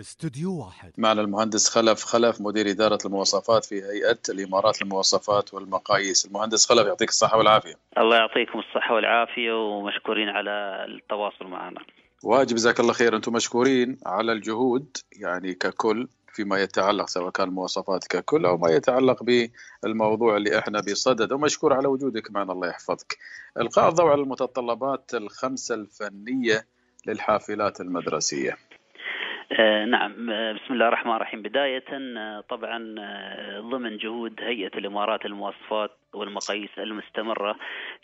استوديو واحد. معنا المهندس خلف خلف مدير إدارة المواصفات في هيئة الإمارات للمواصفات والمقاييس. المهندس خلف يعطيك الصحة والعافية. الله يعطيكم الصحة والعافية ومشكورين على التواصل معنا. واجب جزاك الله خير. أنتم مشكورين على الجهود يعني ككل فيما يتعلق سواء كان المواصفات ككل أو ما يتعلق بالموضوع اللي إحنا بصدد. ومشكور على وجودك معنا الله يحفظك. إلقاء الضوء على المتطلبات الخمسة الفنية للحافلات المدرسية. آه نعم. آه، بسم الله الرحمن الرحيم. بداية آه طبعا آه، ضمن جهود هيئة الإمارات للمواصفات والمقاييس المستمرة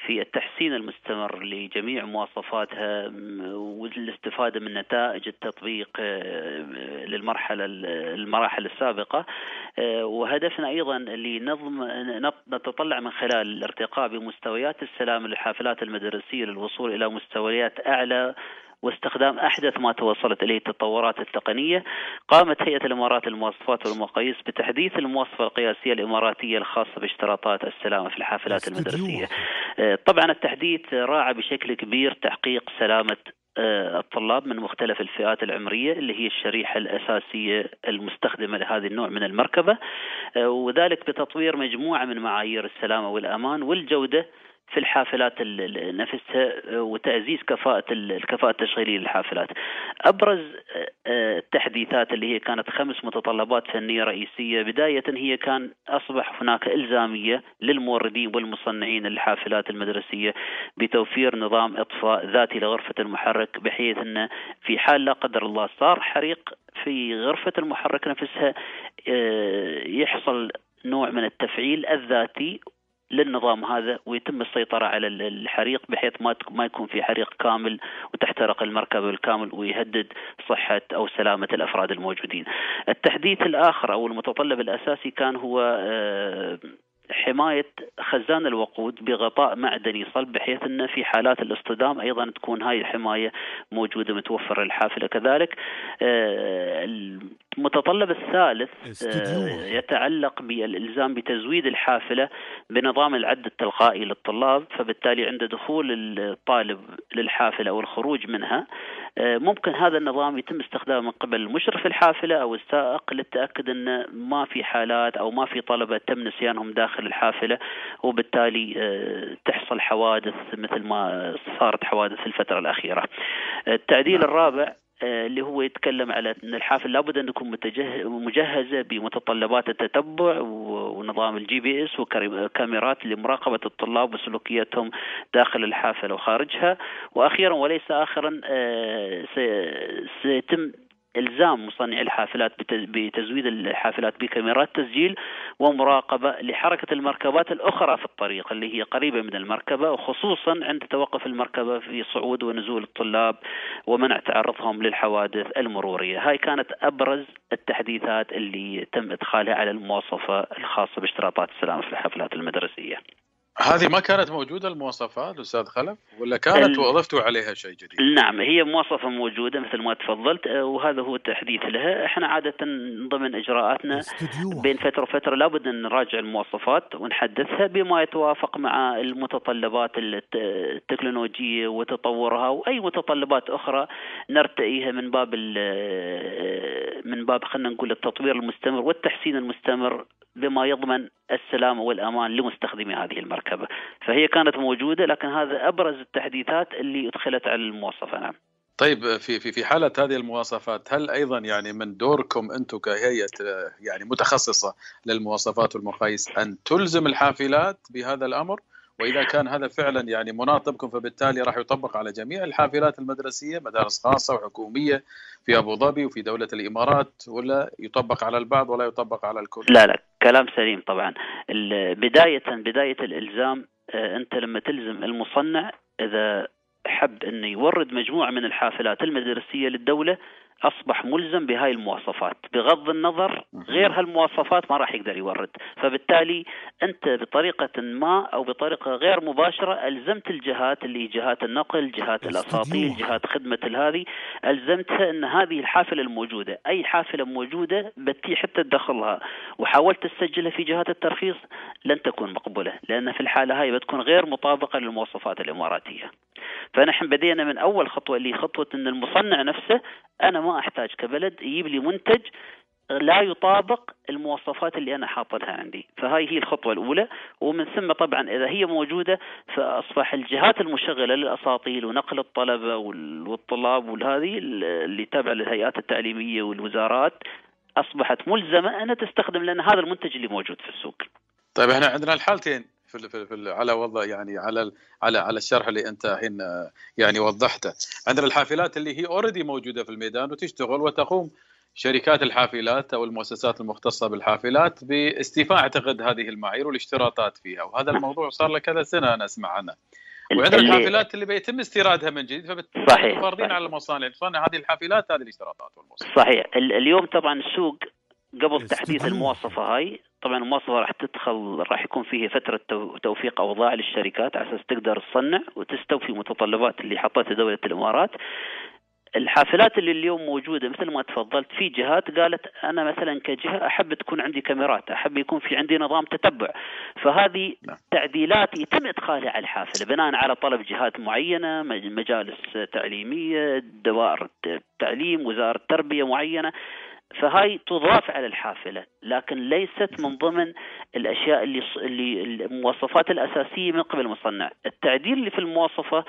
في التحسين المستمر لجميع مواصفاتها والاستفادة من نتائج التطبيق آه، للمرحلة المراحل السابقة. وهدفنا أيضا لنظم نتطلع من خلال الارتقاء بمستويات السلام للحافلات المدرسية للوصول إلى مستويات أعلى واستخدام أحدث ما توصلت إليه التطورات التقنية قامت هيئة الإمارات للمواصفات والمقاييس بتحديث المواصفة القياسية الإماراتية الخاصة باشتراطات السلامة في الحافلات المدرسية. آه، طبعا التحديث راعى بشكل كبير تحقيق سلامة آه، الطلاب من مختلف الفئات العمرية اللي هي الشريحة الأساسية المستخدمة لهذا النوع من المركبة. آه، وذلك بتطوير مجموعة من معايير السلامة والأمان والجودة في الحافلات نفسها وتعزيز كفاءة الكفاءة التشغيلية للحافلات. أبرز آه، التحديثات اللي هي كانت خمس متطلبات فنية رئيسية بداية هي كان أصبح هناك إلزامية للموردين والمصنعين للحافلات المدرسية بتوفير نظام إطفاء ذاتي لغرفة المحرك بحيث أن في حال لا قدر الله صار حريق في غرفة المحرك نفسها آه، يحصل نوع من التفعيل الذاتي للنظام هذا ويتم السيطرة على الحريق بحيث ما ما يكون في حريق كامل وتحترق المركبة بالكامل ويهدد صحة أو سلامة الأفراد الموجودين. التحديث الآخر أو المتطلب الأساسي كان هو حماية خزان الوقود بغطاء معدني صلب بحيث أن في حالات الاصطدام أيضا تكون هاي الحماية موجودة متوفرة للحافلة. كذلك آه، المتطلب الثالث آه، يتعلق بالإلزام بتزويد الحافلة بنظام العد التلقائي للطلاب فبالتالي عند دخول الطالب للحافلة أو الخروج منها ممكن هذا النظام يتم استخدامه من قبل مشرف الحافلة أو السائق للتأكد أن ما في حالات أو ما في طلبة تم نسيانهم داخل الحافلة وبالتالي آه، تحصل حوادث مثل ما صارت حوادث في الفترة الأخيرة التعديل نعم. الرابع آه، اللي هو يتكلم على إن الحافل لابد أن تكون مجهزه بمتطلبات التتبع ونظام ال GPS وكاميرات لمراقبة الطلاب وسلوكياتهم داخل الحافله وخارجها. وأخيرا وليس اخرا آه، سيتم إلزام مصنعي الحافلات بتزويد الحافلات بكاميرات تسجيل ومراقبة لحركة المركبات الأخرى في الطريق اللي هي قريبة من المركبة وخصوصا عند توقف المركبة في صعود ونزول الطلاب ومنع تعرضهم للحوادث المرورية، هاي كانت أبرز التحديثات اللي تم إدخالها على المواصفة الخاصة باشتراطات السلامة في الحافلات المدرسية. هذه ما كانت موجودة المواصفات أستاذ خلف ولا كانت وأضفتوا عليها شيء جديد؟ نعم هي مواصفة موجودة مثل ما تفضلت آه، وهذا هو التحديث لها. إحنا عادة ضمن إجراءاتنا بين فترة وفترة لابد أن نراجع المواصفات ونحدثها بما يتوافق مع المتطلبات التكنولوجية وتطورها وأي متطلبات أخرى نرتئيها من باب آه، من باب خلينا نقول التطوير المستمر والتحسين المستمر بما يضمن السلامة والأمان لمستخدمي هذه المركبة فهي كانت موجودة لكن هذا أبرز التحديثات اللي أدخلت على المواصفة. نعم. طيب في في في حالة هذه المواصفات هل أيضا يعني من دوركم أنتم كهيئة يعني متخصصة للمواصفات والمقاييس أن تلزم الحافلات بهذا الأمر؟ وإذا كان هذا فعلا يعني مناط بكم فبالتالي راح يطبق على جميع الحافلات المدرسية مدارس خاصة وحكومية في أبو ظبي وفي دولة الإمارات ولا يطبق على البعض ولا يطبق على الكل؟ لا لا كلام سليم طبعا بداية بداية الإلزام آه، أنت لما تلزم المصنع إذا حب إنه يورد مجموعة من الحافلات المدرسية للدولة أصبح ملزم بهاي المواصفات بغض النظر غير هالمواصفات ما راح يقدر يورد. فبالتالي أنت بطريقة ما أو بطريقة غير مباشرة ألزمت الجهات اللي جهات النقل جهات الاساطيل جهات خدمة هذه ألزمتها إن هذه الحافلة الموجودة أي حافلة موجودة بتي حتى تدخلها. وحاولت تسجلها في جهات الترخيص لن تكون مقبولة لأن في الحالة هاي بتكون غير مطابقة للمواصفات الإماراتية. فنحن بدينا من أول خطوة اللي خطوة إن المصنع نفسه أنا ما أحتاج كبلد يجيب لي منتج لا يطابق المواصفات اللي أنا حاطلها عندي. فهاي هي الخطوة الأولى. ومن ثم طبعا إذا هي موجودة فأصبح الجهات المشغلة للأساطيل ونقل الطلبة والطلاب والهذه اللي تابعة للهيئات التعليمية والوزارات أصبحت ملزمة انها تستخدم لأن هذا المنتج اللي موجود في السوق. طيب إحنا عندنا الحالتين. في في, في على وضع يعني على على على الشرح اللي انت الحين يعني وضحته. عندنا الحافلات اللي هي اوريدي موجودة في الميدان وتشتغل وتقوم. شركات الحافلات أو المؤسسات المختصة بالحافلات باستيفاء أعتقد هذه المعايير والاشتراطات فيها. وهذا الموضوع صار له كذا سنه أنا أسمع عنه. وعندنا الحافلات اللي بيتم استيرادها من جديد فبالتالي صحيح فارضين على المصانع. تصنع هذه الحافلات هذه الاشتراطات والمواصفات صحيح. اليوم طبعا السوق قبل تحديث المواصفة هاي طبعا المواصفه راح تدخل راح يكون فيه فترة توفيق اوضاع للشركات على أساس تقدر تصنع وتستوفي متطلبات اللي حطتها دولة الإمارات. الحافلات اللي اليوم موجودة مثل ما تفضلت في جهات قالت أنا مثلا كجهة أحب تكون عندي كاميرات أحب يكون في عندي نظام تتبع. فهذه نعم. تعديلات يتم إدخالها على الحافلة بناء على طلب جهات معينة مجالس تعليمية دوائر التعليم وزارة تربية معينة. فهاي تضاف على الحافلة لكن ليست من ضمن الأشياء اللي اللي المواصفات الأساسية من قبل المصنع. التعديل اللي في المواصفة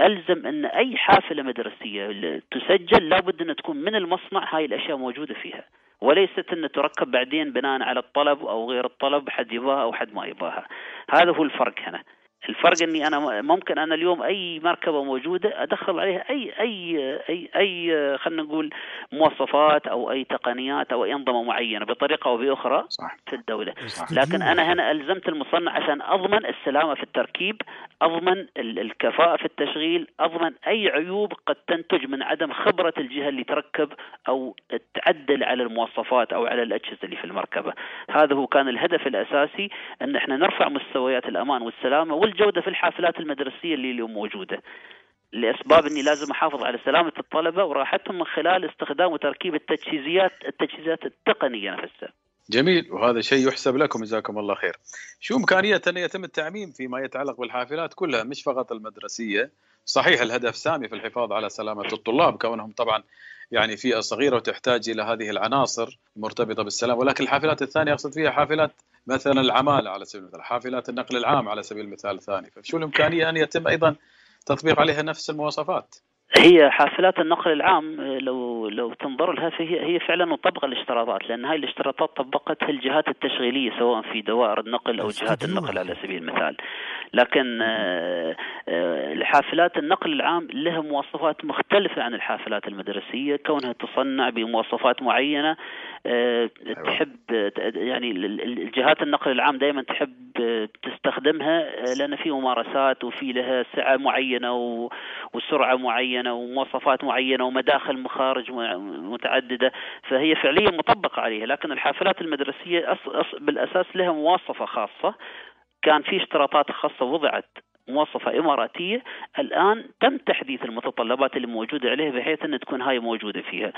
ألزم أن أي حافلة مدرسيه تسجل لابد أن تكون من المصنع هاي الأشياء موجودة فيها. وليست أن تركب بعدين بناء على الطلب أو غير الطلب حد يباها أو حد ما يباها. هذا هو الفرق هنا. الفرق إني أنا ممكن أنا اليوم أي مركبة موجودة أدخل عليها أي أي أي أي خلينا نقول مواصفات أو أي تقنيات أو أي أنظمة معينة بطريقة أو بأخرى صح. في الدولة صح. لكن أنا هنا ألزمت المصنع عشان أضمن السلامة في التركيب أضمن الكفاءة في التشغيل أضمن أي عيوب قد تنتج من عدم خبرة الجهة اللي تركب أو تعدل على المواصفات أو على الأجهزة اللي في المركبة هذا هو كان الهدف الأساسي أن إحنا نرفع مستويات الأمان والسلامة وال الجوده في الحافلات المدرسية اللي اليوم موجودة لأسباب إني لازم أحافظ على سلامة الطلبة وراحتهم من خلال استخدام وتركيب التجهيزات التجهيزات التقنية نفسها. جميل وهذا شيء يحسب لكم جزاكم الله خير. شو إمكانية أن يتم التعميم فيما يتعلق بالحافلات كلها؟ مش فقط المدرسية، صحيح الهدف سامي في الحفاظ على سلامة الطلاب كونهم طبعا يعني فئة صغيرة وتحتاج إلى هذه العناصر المرتبطة بالسلام. ولكن الحافلات الثانية أقصد فيها حافلات مثلا العماله على سبيل المثال حافلات النقل العام على سبيل المثال الثاني. فشو الإمكانية أن يتم أيضا تطبيق عليها نفس المواصفات؟ هي حافلات النقل العام لو لو تنظر لها فهي هي فعلا مطبقه الاشتراطات لأن هاي الاشتراطات طبقتها الجهات التشغيلية سواء في دوائر النقل أو جهات النقل على سبيل المثال لكن آه، آه، الحافلات النقل العام لها مواصفات مختلفة عن الحافلات المدرسية كونها تصنع بمواصفات معينة آه، أيوة. تحب يعني الجهات النقل العام دائما تحب تستخدمها لأن في ممارسات وفي لها سعة معينة وسرعة معينة ومواصفات معينة ومداخل مخارج متعددة فهي فعليا مطبقة عليها. لكن الحافلات المدرسية بالأساس لها مواصفة خاصة. كان في اشتراطات خاصة وضعت. مواصفة إماراتية الآن تم تحديث المتطلبات اللي موجودة عليها بحيث أن تكون هاي موجودة فيها.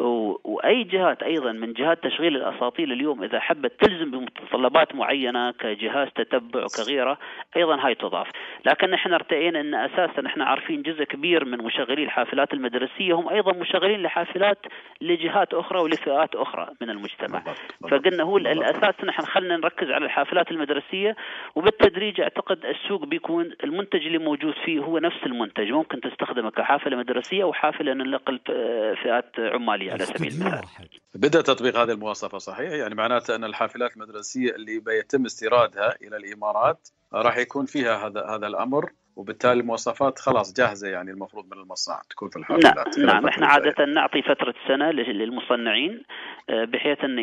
و... وأي جهات أيضا من جهات تشغيل الأساطيل اليوم إذا حبت تلزم بمتطلبات معينة كجهاز تتبع وكغيرة أيضا هاي تضاف. لكن نحن ارتئينا أن أساسا نحن عارفين جزء كبير من مشغلي الحافلات المدرسية هم أيضا مشغلين لحافلات لجهات أخرى ولفئات أخرى من المجتمع. فقلنا هو الأساس نحن خلنا نركز على الحافلات المدرسية وبالتدريج أعتقد السوق بيكون المنتج اللي موجود فيه هو نفس المنتج. ممكن تستخدمه كحافلة مدرسية أو حافلة ننقل فئات عمالية على سبيل المثال. بدأ تطبيق هذه المواصفة صحيح؟ يعني معناته أن الحافلات المدرسية اللي بيتم استيرادها إلى الإمارات راح يكون فيها هذا هذا الأمر وبالتالي المواصفات خلاص جاهزة يعني المفروض من المصنع تكون في الحافلات. نعم, نعم. إحنا عادة نعطي فترة سنة للمصنعين. آه، بحيث أن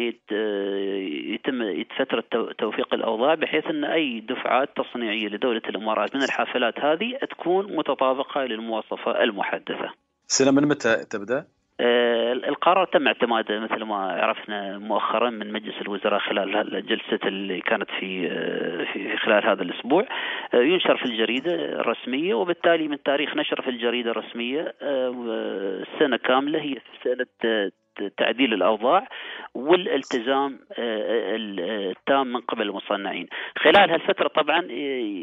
يتم فتره توفيق الأوضاع بحيث أن أي دفعات تصنيعية لدولة الإمارات من الحافلات هذه تكون متطابقة للمواصفة المحدثة. سنه من متى تبدأ؟ آه، القرار تم اعتماده مثل ما عرفنا مؤخرا من مجلس الوزراء خلال الجلسة اللي كانت في آه، في خلال هذا الأسبوع آه، ينشر في الجريدة الرسمية وبالتالي من تاريخ نشر في الجريدة الرسمية السنة كاملة هي سنة تعديل الأوضاع والالتزام التام من قبل المصنعين. خلال هالفترة طبعا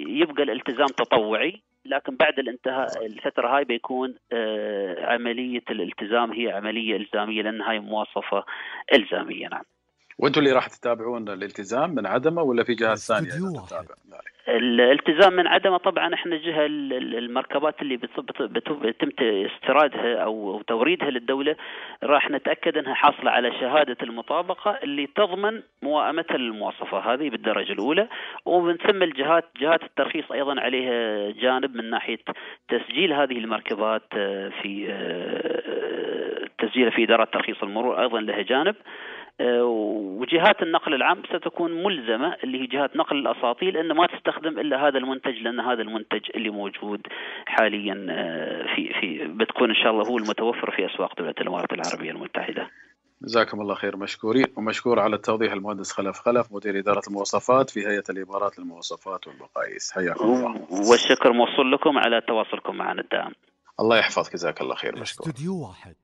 يبقى الالتزام تطوعي لكن بعد الانتهاء الفترة هاي بيكون عملية الالتزام هي عملية إلزامية لأن هاي مواصفة إلزامية. نعم. وأنتم اللي راح تتابعون الالتزام من عدمة ولا في جهات ثانية تتابع؟ الالتزام من عدمه طبعا إحنا الجهه المركبات اللي بيتم استيرادها أو توريدها للدولة راح نتأكد إنها حاصلة على شهادة المطابقة اللي تضمن موائمتها للمواصفة. هذه بالدرجة الأولى. ومن ثم الجهات جهات الترخيص أيضا عليها جانب من ناحية تسجيل هذه المركبات في تسجيلها في إدارة ترخيص المرور أيضا لها جانب. وجهات النقل العام ستكون ملزمة اللي هي جهات نقل الأساطيل أن ما تستخدم إلا هذا المنتج لأن هذا المنتج اللي موجود حاليا في في بتكون إن شاء الله هو المتوفر في أسواق دولة الإمارات العربية المتحدة. جزاكم الله خير مشكورين ومشكور على التوضيح المهندس خلف خلف مدير إدارة المواصفات في هيئة الإمارات للمواصفات والمقاييس حياكم الله. والشكر موصول لكم على تواصلكم معنا الدائم. الله يحفظك جزاك الله خير مشكور. استوديو واحد.